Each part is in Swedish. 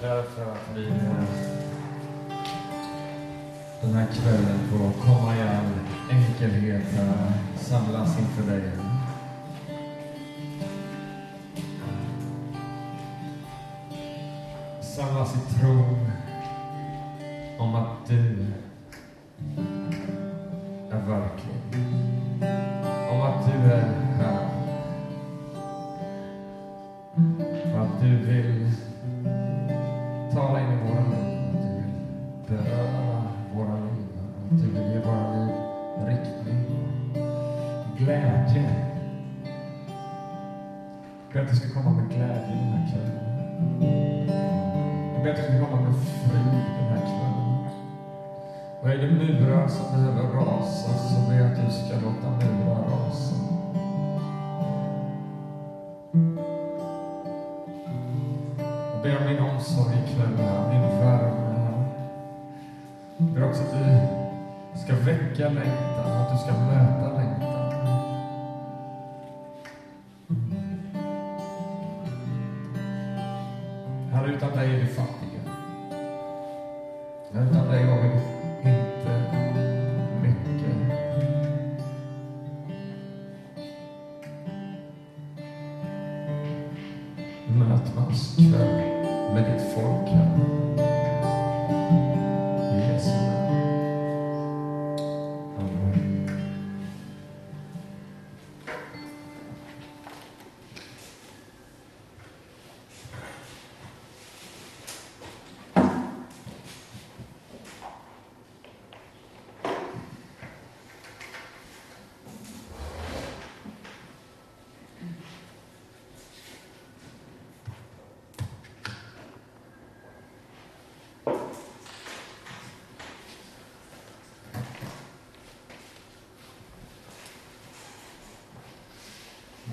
tackar för att vi eh, den här kvällen får komma i all enkelhet och samlas inför dig. Samlas i tron Glädje. Jag ber att du ska komma med glädje den här kvällen. Jag ber att du ska komma med frid den här kvällen. Och är det murar som behöver rasa så ber jag att du ska låta murar rasa. Jag ber om din omsorg ikväll, här, din värme, Jag ber också att du ska väcka längtan, att du ska möta längtan.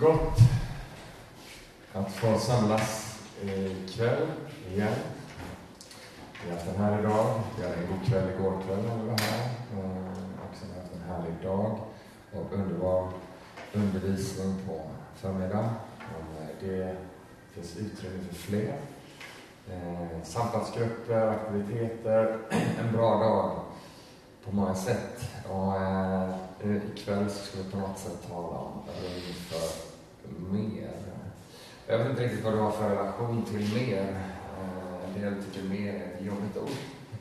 Gott att få samlas eh, ikväll igen. Vi har haft en härlig dag. Vi hade en god kväll igår kväll när vi var här. Eh, Också vi haft en härlig dag och underbar undervisning på förmiddagen. Eh, det finns utrymme för fler. Eh, samtalsgrupper, aktiviteter. En bra dag på många sätt. Och ikväll så ska vi på något sätt tala om rum för. Jag vet inte riktigt vad du har för relation till mer. Eh, en del tycker mer är ett jobbigt ord.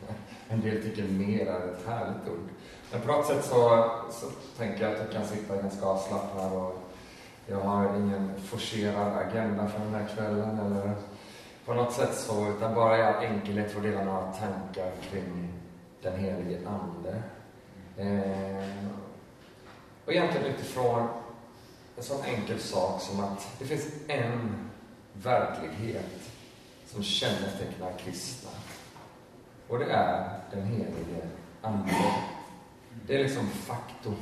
En del tycker mer är ett härligt ord. Men på något sätt så, så tänker jag att du kan sitta ganska avslappnad och jag har ingen forcerad agenda för den här kvällen eller på något sätt så, utan bara i all enkelhet få dela några tankar kring den helige Ande. Eh, och egentligen utifrån en sån enkel sak som att det finns en verklighet som kännetecknar kristna. Och det är den helige Ande. Det är liksom faktum.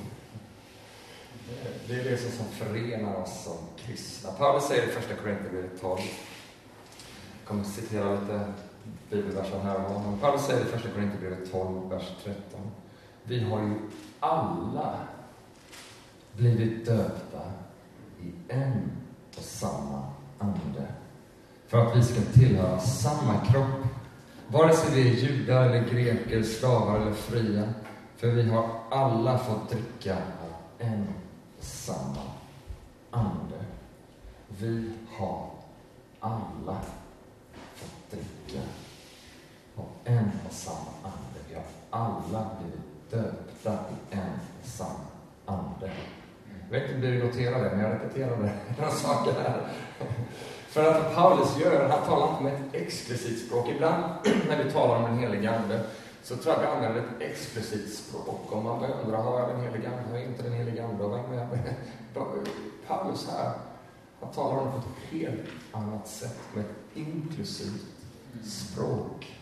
Det är det som förenar oss som kristna. Paulus säger i första Korinthierbrevet 12. Jag kommer att citera lite bibelverser här och honom. Paulus säger i första Korinthierbrevet 12, vers 13. Vi har ju alla blivit döpta i en och samma ande. För att vi ska tillhöra samma kropp. Vare sig vi är judar eller greker, slavar eller fria. För vi har alla fått dricka av en och samma ande. Vi har alla fått dricka av en och samma ande. Vi har alla blivit döpta i en och samma ande. Jag vet inte om du noterar det, men jag repeterar. Några saker här. För att Paulus gör, han talar inte med ett exklusivt språk. Ibland när vi talar om den helige Ande så tror jag vi använder ett explicit språk. Om man börjar undra, har jag den helige Ande? Har jag inte den helige Ande? Och vem är jag? Paulus här, han talar om det på ett helt annat sätt, med ett inklusivt språk.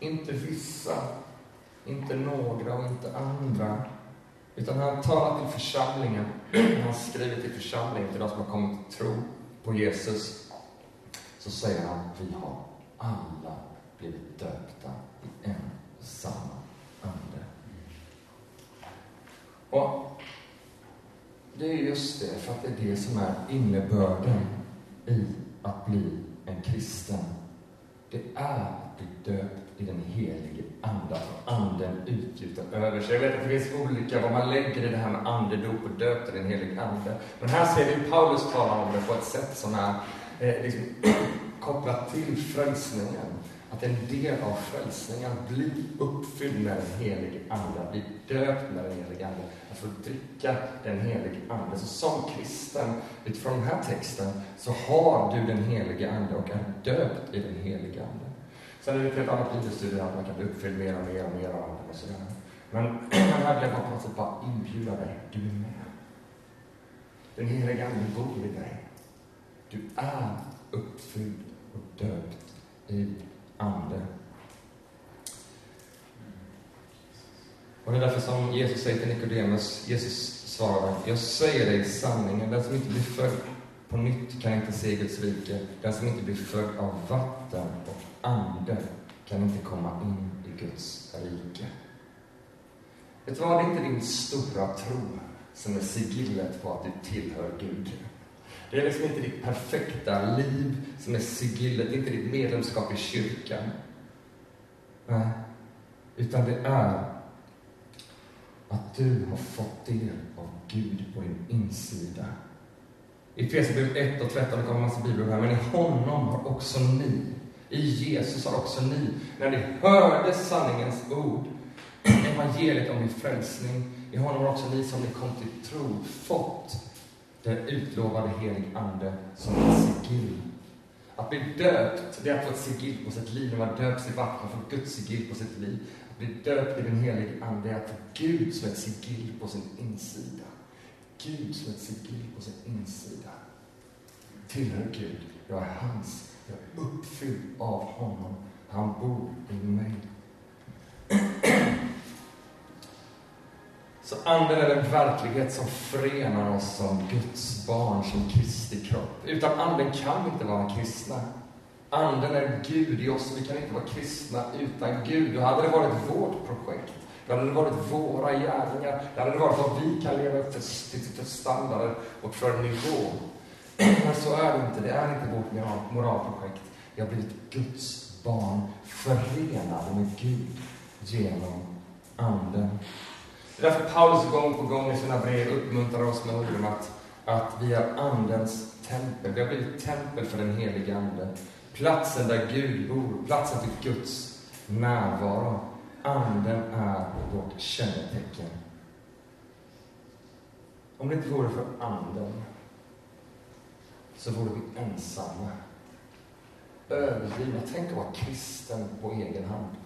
Inte vissa, inte några och inte andra. Utan han talar till församlingen. Han skriver till församlingen, till de som har kommit till tro på Jesus. Så säger han, vi har alla blivit döpta i en och samma ande. Och det är just det, för att det är det som är innebörden i att bli en kristen. det är att bli döpt i den helige Ande, att anden utgjuten över sig. Jag vet att det finns olika vad man lägger i det här med andedop och döpt i den helige Ande. Men här ser vi Paulus tala om det på ett sätt som är eh, liksom, kopplat till frälsningen. Att en del av frälsningen, att bli uppfylld med den helige Ande, att bli döpt med den helige Ande, att få dricka den helige Ande. Så som kristen, utifrån den här texten, så har du den helige Ande och är döpt i den helige Ande. Sen är det ett helt annat studie, att man kan bli uppfylld mer och mer och mer av Anden och sådär. Men här vill jag bara på något sätt bara inbjuda dig, du är med. Den helige Ande bor i dig. Du är uppfylld och döpt i Ande. Och det är därför som Jesus säger till Nikodemus, Jesus svarar, jag säger dig sanningen, den som inte blir född på nytt kan inte se Guds rike. Den som inte blir född av vatten och ande kan inte komma in i Guds rike. Vet du vad, det är inte din stora tro som är sigillet på att du tillhör Gud. Det är liksom inte ditt perfekta liv som är sigillet, det är inte ditt medlemskap i kyrkan. Nej. Utan det är att du har fått del av Gud på din insida. I Efesierbrevet 1 och 13, det kommer en massa bibelord här, men i honom har också ni, i Jesus har också ni, när ni hörde sanningens ord, evangeliet om din frälsning, i honom har också ni som ni kom till tro fått den utlovade helig Ande som ett sigill. Att bli döpt, det är att få ett sigill på sitt liv. När man döps i vatten, får Guds sigill på sitt liv. Att bli döpt i den helige Ande är att få Gud som ett sigill på sin insida. Gud som ett sigill på sin insida. Tillhör Gud. Jag är hans. Jag är uppfylld av honom. Han bor i mig. Så anden är den verklighet som förenar oss som Guds barn, som Kristi kropp. Utan anden kan vi inte vara kristna. Anden är Gud i oss och vi kan inte vara kristna utan Gud. Då hade det varit vårt projekt. Det hade varit våra gärningar. det hade varit vad vi kan leva efter för standarder och för nivå. Men så är det inte. Det är inte vårt moralprojekt. Vi har blivit Guds barn, förenade med Gud genom Anden. Det är därför Paulus gång på gång i sina brev uppmuntrar oss med orden att, att vi är Andens tempel. Vi har blivit tempel för den helige Ande. Platsen där Gud bor, platsen för Guds närvaro. Anden är vårt kännetecken. Om det inte vore för Anden så vore vi ensamma. Övergivna. Tänk att vara kristen på egen hand.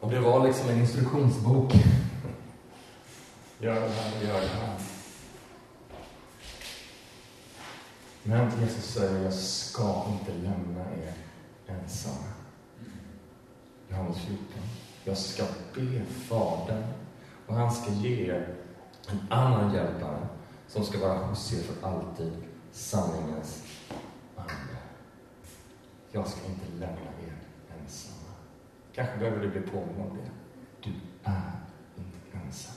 Om det var liksom en instruktionsbok. Gör det här, gör det här. Men Jesus säger, jag ska inte lämna er ensamma. Johannes 14. Jag ska be Fadern och han ska ge er en annan hjälpare som ska vara hos er för alltid, sanningens ande. Jag ska inte lämna er ensamma. Kanske behöver du bli påminn om det. Du är inte ensam.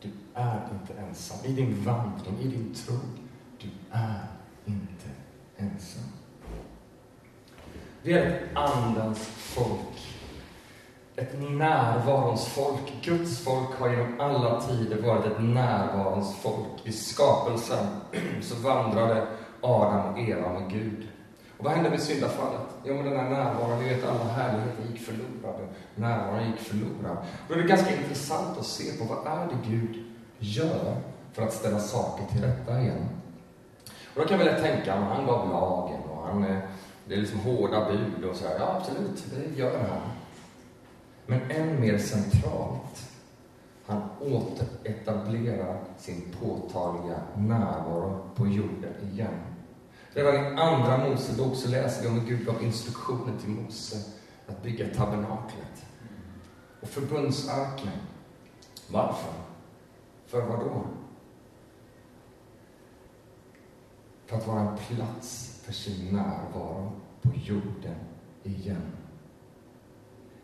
Du är inte ensam. I din vandring, i din tro. Du är inte ensam. Vi är ett Andens folk. Ett närvarons folk. Guds folk har genom alla tider varit ett närvarons folk. I skapelsen så vandrade Adam och Eva med Gud. Och vad hände med syndafallet? Jo, men den här närvaron, ni vet alla härligheter gick förlorade. Närvaron gick förlorad. Då är det ganska intressant att se på vad är det Gud gör för att ställa saker till rätta igen. Och då kan vi lätt tänka, att han gav lagen och han, eh, det är liksom hårda bud och så här. Ja, absolut, det gör han. Men än mer centralt, han återetablerar sin påtagliga närvaro på jorden igen. Redan i Andra Mosebok så läser vi om hur Gud gav instruktioner till Mose att bygga tabernaklet. Och förbundsarken. Varför? För vad då? För att vara en plats för sin närvaro på jorden igen.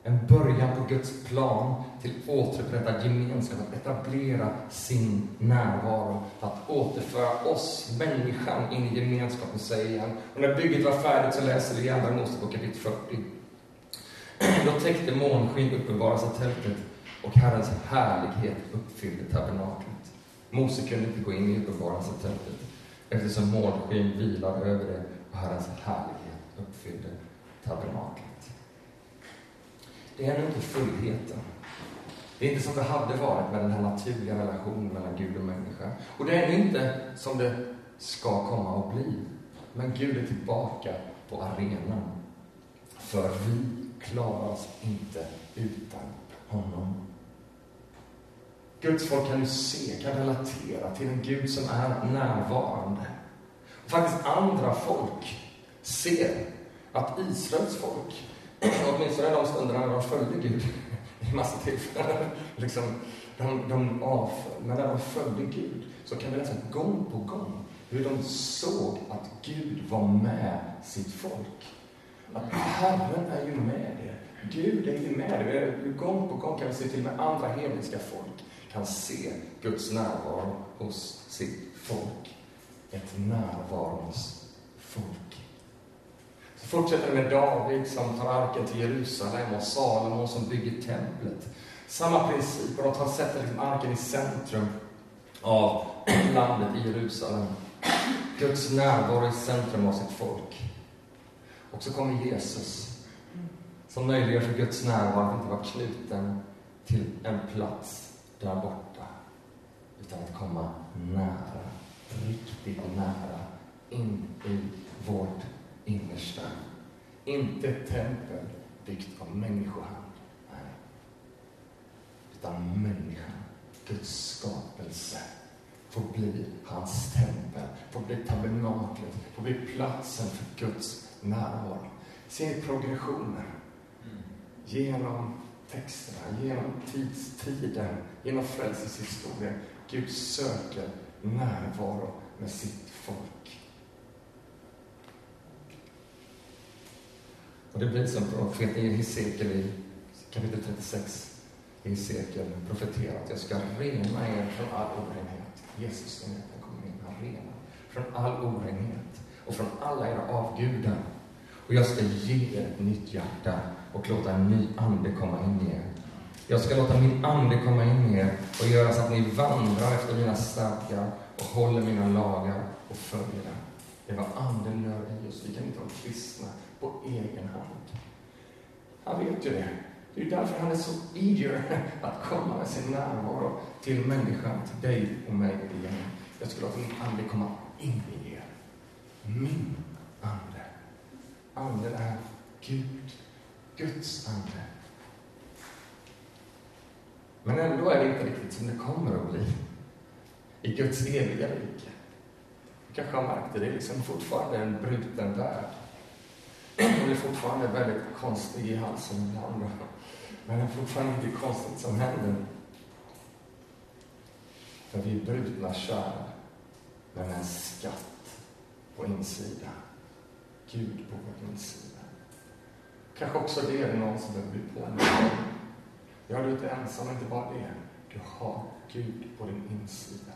En början på Guds plan till återupprättad gemenskap, att etablera sin närvaro, att återföra oss, människan, in i gemenskapen, sig igen. Och när bygget var färdigt så läser vi i Andra Mosebok kapitel 40. Då täckte månsken uppenbarelsetältet och Herrens härlighet uppfyllde tabernaklet. Mose kunde inte gå in i uppenbarelsetältet eftersom månsken vilar över det och Herrens härlighet uppfyllde tabernaklet. Det är ännu inte fullheten. Det är inte som det hade varit med den här naturliga relationen mellan Gud och människa. Och det är ännu inte som det ska komma att bli. Men Gud är tillbaka på arenan. För vi klarar oss inte utan honom. Guds folk kan ju se, kan relatera till en Gud som är närvarande. Och faktiskt andra folk ser att Israels folk, åtminstone de stunderna när de följde Gud, i massa tillfällen, liksom, de, de avföll. Men när de följde Gud så kan vi läsa gång på gång hur de såg att Gud var med sitt folk. Att Herren är ju med er. Gud är ju med er. Gång på gång kan vi se till med andra hedniska folk kan se Guds närvaro hos sitt folk. Ett närvarons folk. Så fortsätter det med David som tar arken till Jerusalem och Salomo som bygger templet. Samma princip, och de sätter liksom arken i centrum av landet i Jerusalem. Guds närvaro i centrum av sitt folk. Och så kommer Jesus som möjliggör för Guds närvaro att inte vara knuten till en plats där borta. Utan att komma nära, riktigt nära, in i vårt innersta. Inte ett tempel byggt av människohand. Nej. Utan människan, Guds skapelse, får bli hans tempel, får bli tabernaklet, får bli platsen för Guds närvaro. Se progressionen genom texterna, genom tidstiden, genom frälsningshistorien. Gud söker närvaro med sitt folk. Och det blir som profeten Hesekiel i kapitel 36 i Hesekiel profeterat. Jag ska rena er från all orenhet. Jesus är med, kommer in, han renar. Från all orenhet och från alla era avgudar. Och jag ska ge er ett nytt hjärta och låta en ny ande komma in i er. Jag ska låta min ande komma in i er och göra så att ni vandrar efter mina stadgar och håller mina lagar och följer dem. Det är vad anden gör i oss. Vi kan inte vara kristna på egen hand. Han vet ju det. Det är därför han är så eager att komma med sin närvaro till människan, till dig och mig igen. Jag ska låta min ande komma in i er. Min ande. Anden är Gud. Guds ande. Men ändå är det inte riktigt som det kommer att bli i Guds eviga rike. Du kanske har märkt det, det är liksom fortfarande en bruten värld. Den är fortfarande väldigt konstig i halsen ibland. Men det är fortfarande inte konstigt som händer. För vi är brutna kärl, men en skatt på insidan. Gud på vår insida. Kanske också det är någon som behöver bli påmind Ja, du är inte ensam, inte bara det. Du har Gud på din insida.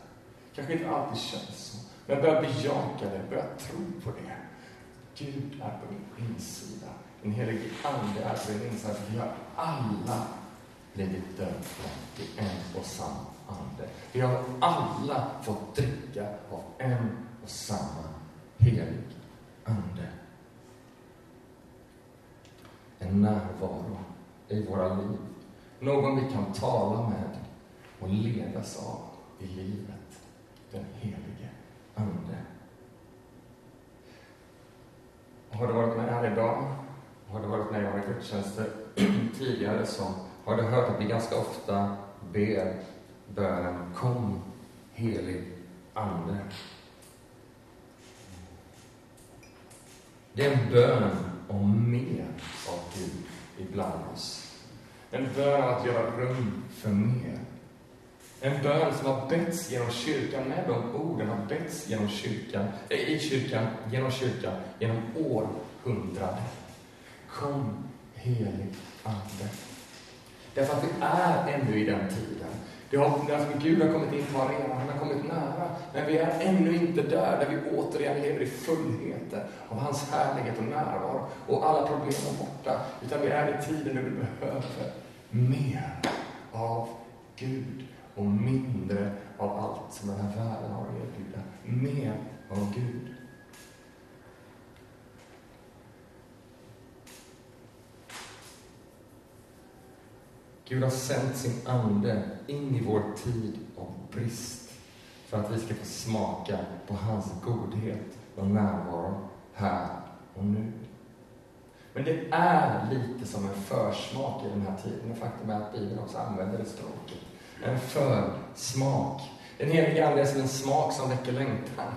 Kanske inte alltid känns så, men börja bejaka det, börja tro på det. Gud är på din insida. Den helige Ande är på din insida. Vi har alla blivit döpta i en och samma Ande. Vi har alla fått dricka av en och samma helig Ande en närvaro i våra liv. Någon vi kan tala med och ledas av i livet. Den helige Ande. Har du varit med här idag? Har du varit med i våra gudstjänster tidigare så har du hört att vi ganska ofta ber bönen Kom, helig Ande. Det är en bön om mer av Gud ibland oss. En bön att göra rum för mer. En bön som har betts genom kyrkan, med de orden har betts genom kyrkan, äh, i kyrkan, genom kyrkan, genom århundraden. Kom, helig Ande. Därför att vi är ännu i den tiden. Det har, alltså Gud har kommit in på arenan, han har kommit nära. Men vi är ännu inte där, där vi återigen lever i fullheten av hans härlighet och närvaro. Och alla problem är borta. Utan vi är i tiden när vi behöver mer av Gud och mindre av allt som den här världen har att erbjuda. Mer av Gud. Gud har sänt sin Ande in i vår tid av brist för att vi ska få smaka på hans godhet och närvaro här och nu. Men det är lite som en försmak i den här tiden. Och faktum är att Bibeln också använder det språket. En försmak. Den helige Ande är som en smak som väcker längtan.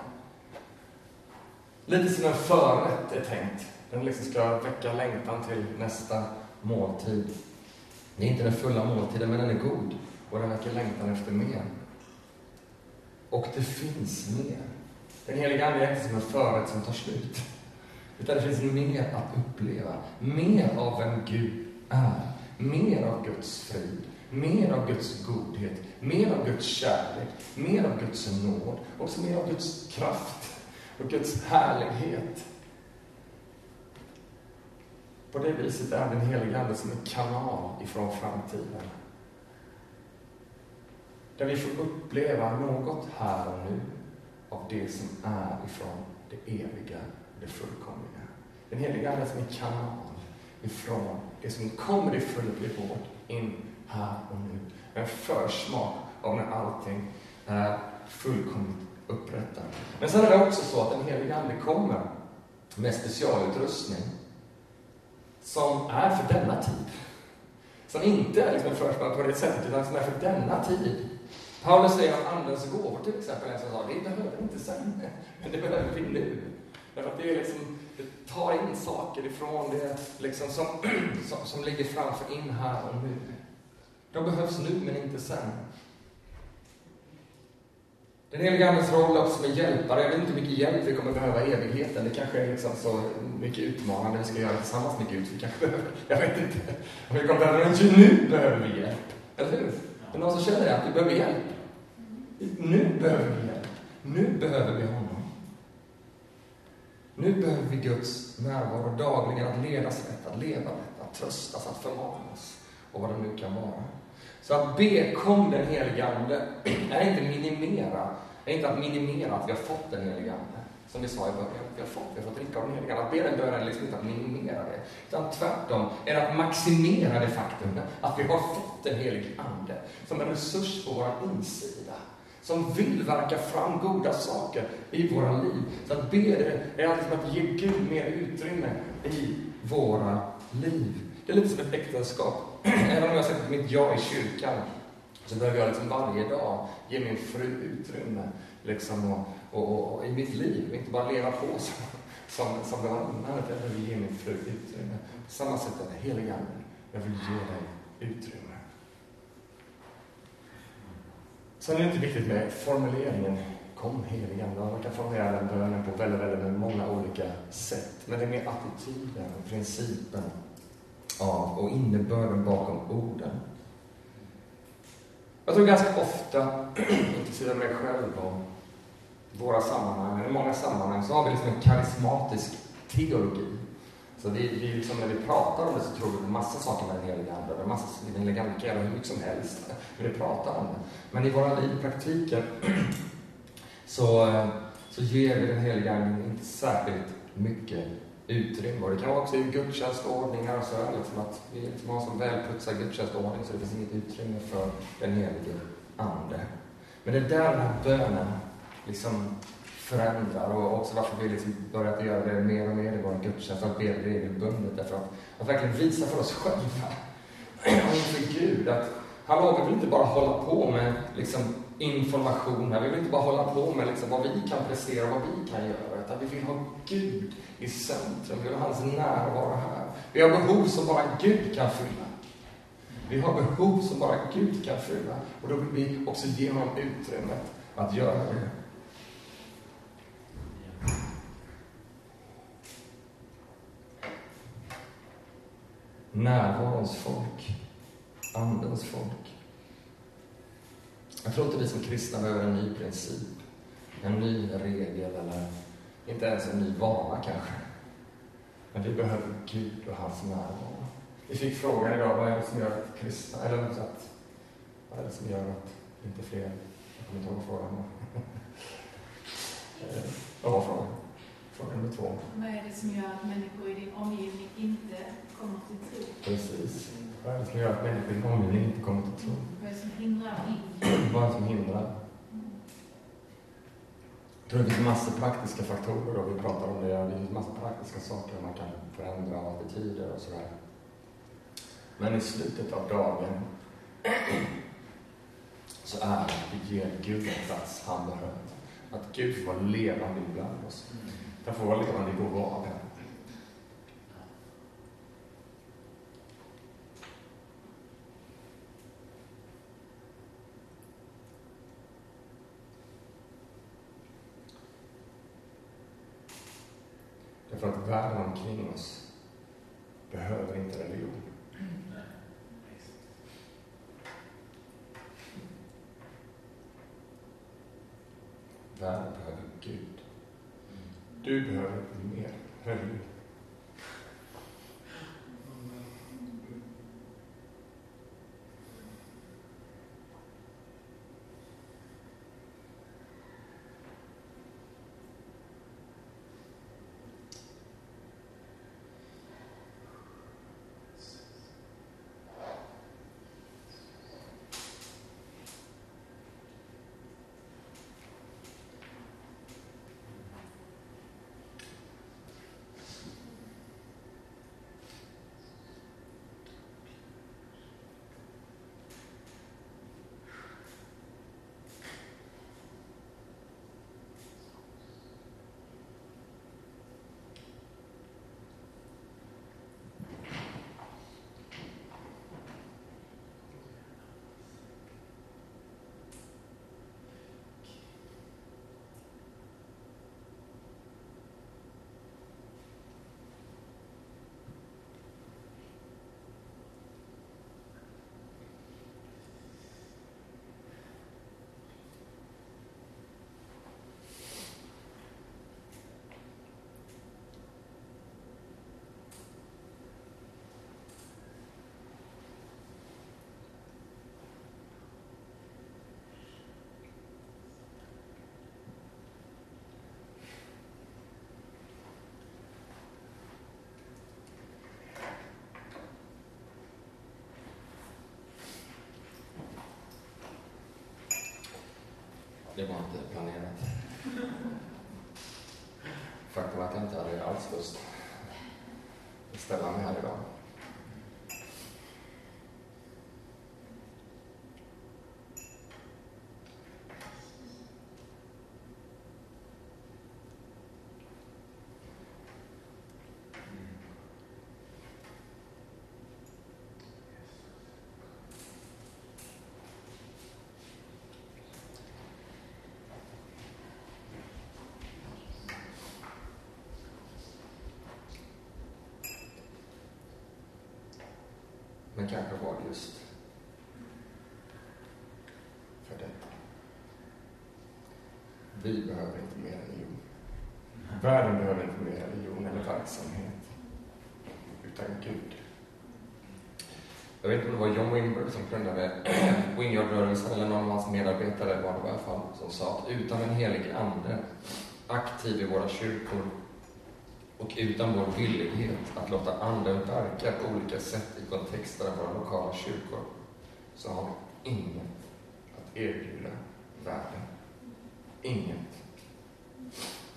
Lite som en förrätt är tänkt. Den liksom ska väcka längtan till nästa måltid. Det är inte den fulla måltiden, men den är god och den väcker längtan efter mer. Och det finns mer. Den heliga Ande är inte som en förrätt som tar slut. Utan det finns mer att uppleva. Mer av vem Gud är. Mer av Guds frid. Mer av Guds godhet. Mer av Guds kärlek. Mer av Guds nåd. Också mer av Guds kraft och Guds härlighet. På det viset är den helige Ande som en kanal ifrån framtiden. Där vi får uppleva något här och nu av det som är ifrån det eviga, det fullkomliga. Den heliga Ande som en kanal ifrån det som kommer i fullblig vårt in här och nu. En försmak av när allting är fullkomligt upprättat. Men sen är det också så att den heliga Ande kommer med specialutrustning som är för denna tid. Som inte är liksom en försmak på det sättet, utan som är för denna tid. Paulus säger att Andens gåvor till exempel, en sån sak, det behöver vi inte sen, men det behöver vi nu. Därför att det, är liksom, det tar in saker ifrån det liksom som, som, som ligger framför in här och nu. De behövs nu, men inte sen. Den helige Andes roll också som en hjälpare. Jag vet inte hur mycket hjälp vi kommer behöva i evigheten. Det kanske är liksom så mycket utmanande vi ska göra tillsammans med Gud. Vi kanske behöver, jag vet inte. Om vi kommer behöva det. Nu behöver vi hjälp. Eller hur? Är det någon som känner det? Att vi behöver hjälp? Nu behöver vi hjälp. Nu behöver vi honom. Nu behöver vi Guds närvaro dagligen, att ledas rätt, att leva rätt, att tröstas, att förmanas och vad det nu kan vara. Så att be kom den helige Ande är inte minimera, är inte att minimera att vi har fått den helige Ande. Som vi sa i början, vi har fått, vi har fått dricka av den helige Ande. Att be den bönen är liksom inte att minimera det. Utan tvärtom är det att maximera det faktum att vi har fått den helige Ande som en resurs på vår insida som vill verka fram goda saker i våra liv. Så att be är liksom att ge Gud mer utrymme i våra liv. Det är lite som ett äktenskap. Även om jag sätter mitt ja i kyrkan så behöver jag liksom varje dag ge min fru utrymme liksom, och, och, och, i mitt liv. Inte bara leva på som, som, som det var innan, utan jag behöver ge min fru utrymme. På samma sätt är det, helige jag vill ge dig utrymme. Sen är det inte viktigt med formuleringen Kom helige Ande. Man kan formulera den bönen på väldigt, väldigt många olika sätt. Men det är mer attityden, principen av och innebörden bakom orden. Jag tror ganska ofta, inklusive mig själv och våra sammanhang, eller i många sammanhang så har vi liksom en karismatisk teologi. Så vi, vi liksom, när vi pratar om det så tror vi på massa saker med den heliga Ande. med massa, den heliga Ande kan göra hur mycket som helst. Men vi pratar om det. Men i våra liv, i praktiken, så, så ger vi den heliga Ande inte särskilt mycket utrymme. Och det kan vara också i gudstjänstordningar så liksom att vi liksom har en sån välputsad gudstjänstordning så det finns inget utrymme för den helige Ande. Men det är där den här bönen liksom förändrar och också varför vi liksom börjat göra det mer och mer i vår gudstjänst, att be regelbundet. Därför att, att verkligen visa för oss själva och inför Gud att Hallå, vi vill inte bara hålla på med liksom, information här. Vi vill inte bara hålla på med liksom, vad vi kan prestera, och vad vi kan göra. Utan vi vill ha Gud i centrum. Vi vill ha hans närvaro här. Vi har behov som bara Gud kan fylla. Vi har behov som bara Gud kan fylla. Och då vill vi också ge honom utrymmet att göra det. Närvarons folk, Andens folk. Jag tror inte vi som kristna behöver en ny princip, en ny regel eller inte ens en ny vana kanske. Men vi behöver Gud och hans närvaro. Vi fick frågan idag, vad är det som gör att kristna, eller att, vad är det som gör att inte fler, jag kommer inte ihåg frågan. Eh, vad var frågan? Fråga nummer två. Vad är det som gör att människor i din omgivning inte kommer till tro? Precis. Vad är det som gör att människor i din omgivning inte kommer till tro? Vad är det som hindrar? Vad är det som hindrar? Jag tror det finns massor praktiska faktorer och vi pratar om det. Det finns massor praktiska saker man kan förändra attityder och sådär. Men i slutet av dagen så är det att vi ger Gud en plats han behöver. Att Gud får vara levande ibland oss. Han får vara levande i vår vardag. Därför att världen omkring oss behöver inte religion. Världen behöver Gud. Du behöver mer religion. Det var inte planerat. Faktum är att jag inte hade alls lust att ställa mig här idag. Men kanske var det just för detta. Vi behöver inte mer religion. Världen behöver inte mer religion eller verksamhet. Utan Gud. Jag vet inte om det var John Wimber som grundade Wingyard-rörelsen eller någon av hans medarbetare var det i alla fall som sa att utan en helig ande aktiv i våra kyrkor och utan vår villighet att låta Anden verka på olika sätt i kontexten av våra lokala kyrkor så har vi inget att erbjuda världen. Inget.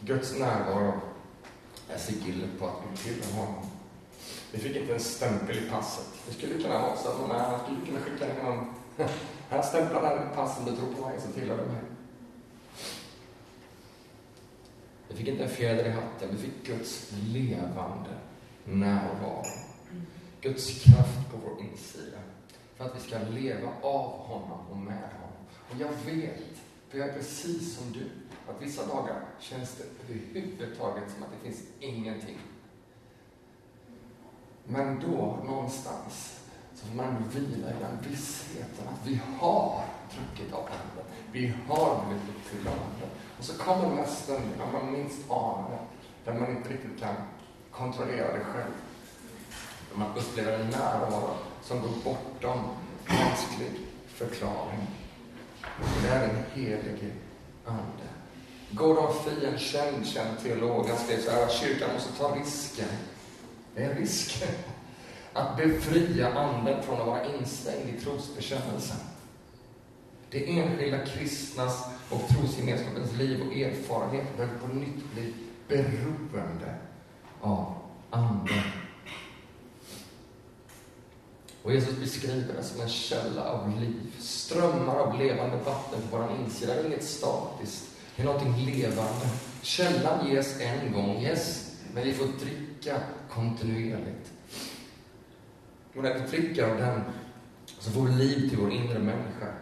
Guds närvaro är sigillet på att vi tillhör honom. Vi fick inte en stämpel i passet. Det skulle kunna vara så att man är, skulle kunna skicka in någon här stämplar här passen du tror på mig, så tillhör du mig. Vi fick inte en fjäder i hatten, vi fick Guds levande närvaro. Guds kraft på vår insida. För att vi ska leva av honom och med honom. Och jag vet, för jag är precis som du, att vissa dagar känns det överhuvudtaget som att det finns ingenting. Men då, någonstans, så får man vila i den vissheten att vi har druckit av Anden. Vi har blivit uppfyllda av Anden. Och så kommer de här stunderna man minst anar det, där man inte riktigt kan kontrollera det själv. Där man upplever en närvaro som går bortom mänsklig förklaring. Och det är den helige Ande. Gordon Fien, en känd, känd teolog, han skrev så här, att kyrkan måste ta risken. Det är en risk. Att befria anden från att vara instängd i trosbekännelsen. Det enskilda kristnas och trosgemenskapens liv och erfarenhet behöver på nytt bli beroende av anden. Och Jesus beskriver det som en källa av liv. Strömmar av levande vatten på vår insida. Det är inget statiskt. Det är någonting levande. Källan ges en gång, yes, men vi får dricka kontinuerligt. Och när vi dricker av den så får vi liv till vår inre människa.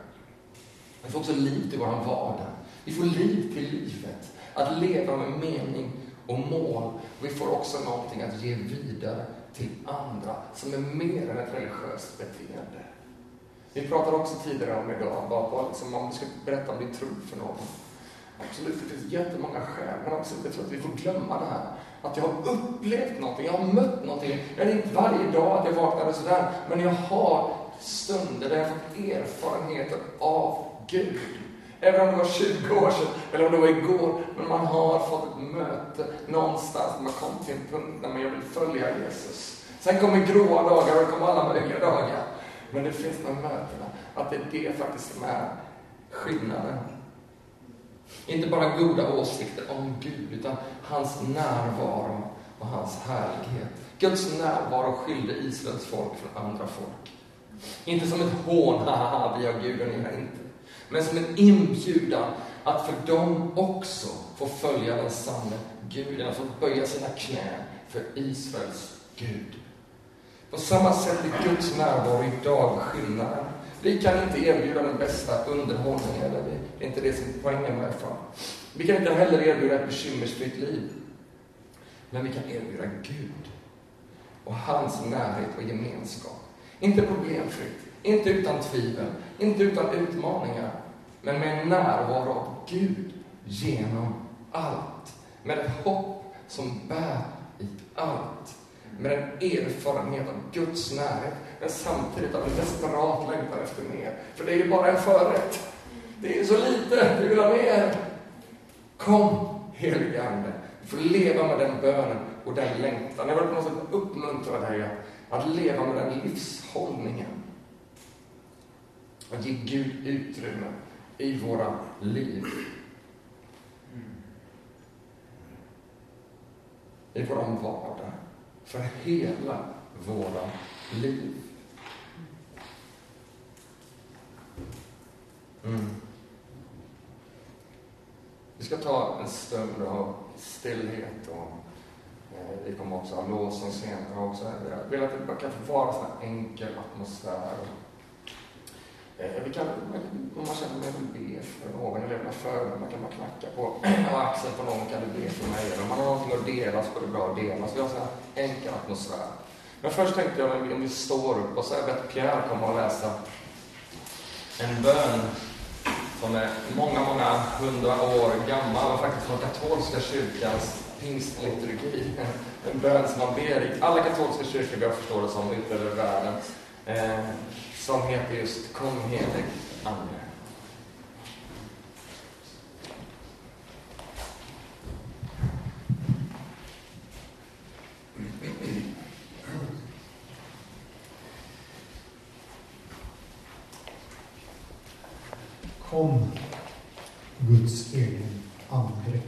Vi får också liv till vår vardag. Vi får liv till livet. Att leva med mening och mål. Och vi får också någonting att ge vidare till andra som är mer än ett religiöst beteende. Vi pratade också tidigare om idag, bara på, liksom, om du ska berätta om din tro för någon. Absolut, det finns jättemånga skäl, men också jag tror att vi får glömma det här. Att jag har upplevt någonting, jag har mött någonting. Jag är inte varje dag att jag vaknar sådär, men jag har stunder där jag har fått erfarenheter av Gud. Även om det var 20 år sedan, eller om det var igår, men man har fått ett möte någonstans, man kom till en punkt där man vill följa Jesus. Sen kommer gråa dagar och det kommer alla möjliga dagar. Men det finns de mötena, att det är det faktiskt som är skillnaden. Inte bara goda åsikter om Gud, utan hans närvaro och hans härlighet. Guds närvaro skilde Israels folk från andra folk. Inte som ett hån, haha, vi har Gud och ni har inte. Men som en inbjudan att för dem också få följa den sanne Guden, att få böja sina knän för Israels Gud. På samma sätt är Guds närvaro idag skillnaden. Vi kan inte erbjuda den bästa underhållningen, det är inte det som är poängen med ifrån. Vi kan inte heller erbjuda ett bekymmersfritt liv. Men vi kan erbjuda Gud och hans närhet och gemenskap. Inte problemfritt, inte utan tvivel, inte utan utmaningar, men med en närvaro av Gud genom allt. Med ett hopp som bär i allt. Med en erfarenhet av Guds närhet, men samtidigt av en desperat längtan efter mer. För det är ju bara en förrätt. Det är så lite, vi vill ha mer. Kom, helige Ande. Vi får leva med den bönen och den längtan. Jag vill på något sätt uppmuntra dig att, att leva med den livshållningen. Att ge Gud utrymme i våra liv. I vår vardag. För hela våra liv. Mm. Vi ska ta en stund av stillhet och eh, vi kommer också ha lovsång senare också. Jag vill att det bara kan få vara en enkel atmosfär. Eh, vi kan, om man känner att man vill be för någon eller lämna förbön, kan man knacka på axeln på någon, kan du be för mig? Eller om man har någonting att dela så går det bra att dela. Så vi har en enkel atmosfär. Men först tänkte jag om vi står upp och så har jag bett Pierre komma och läsa en bön som är många, många hundra år gammal och faktiskt från katolska kyrkans pingstliturgi. En bön som man ber i alla katolska kyrkor, jag förstår det som, ute över världen, eh, som heter just Kom helig Ande. Kom, Guds egen andedräkt.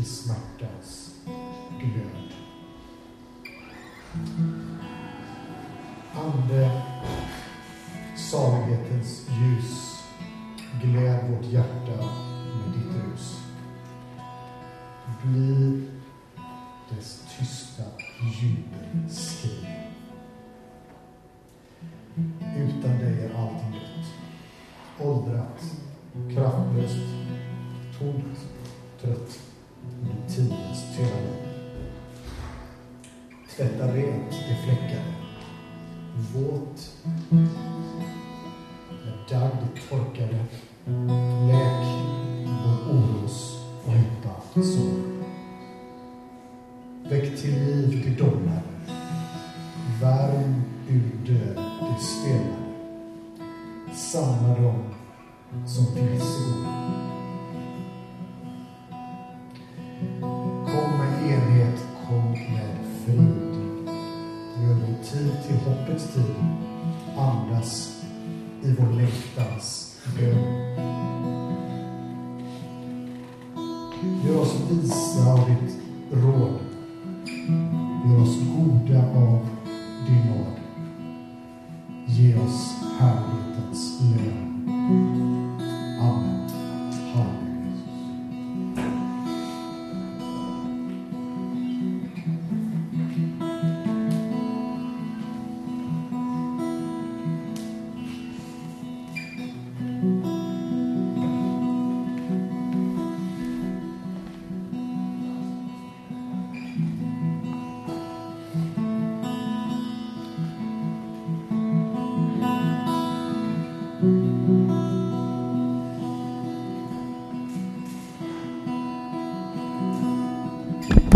i smärtans glöd. Ande, salighetens ljus, gläd vårt hjärta med ditt rus. Bli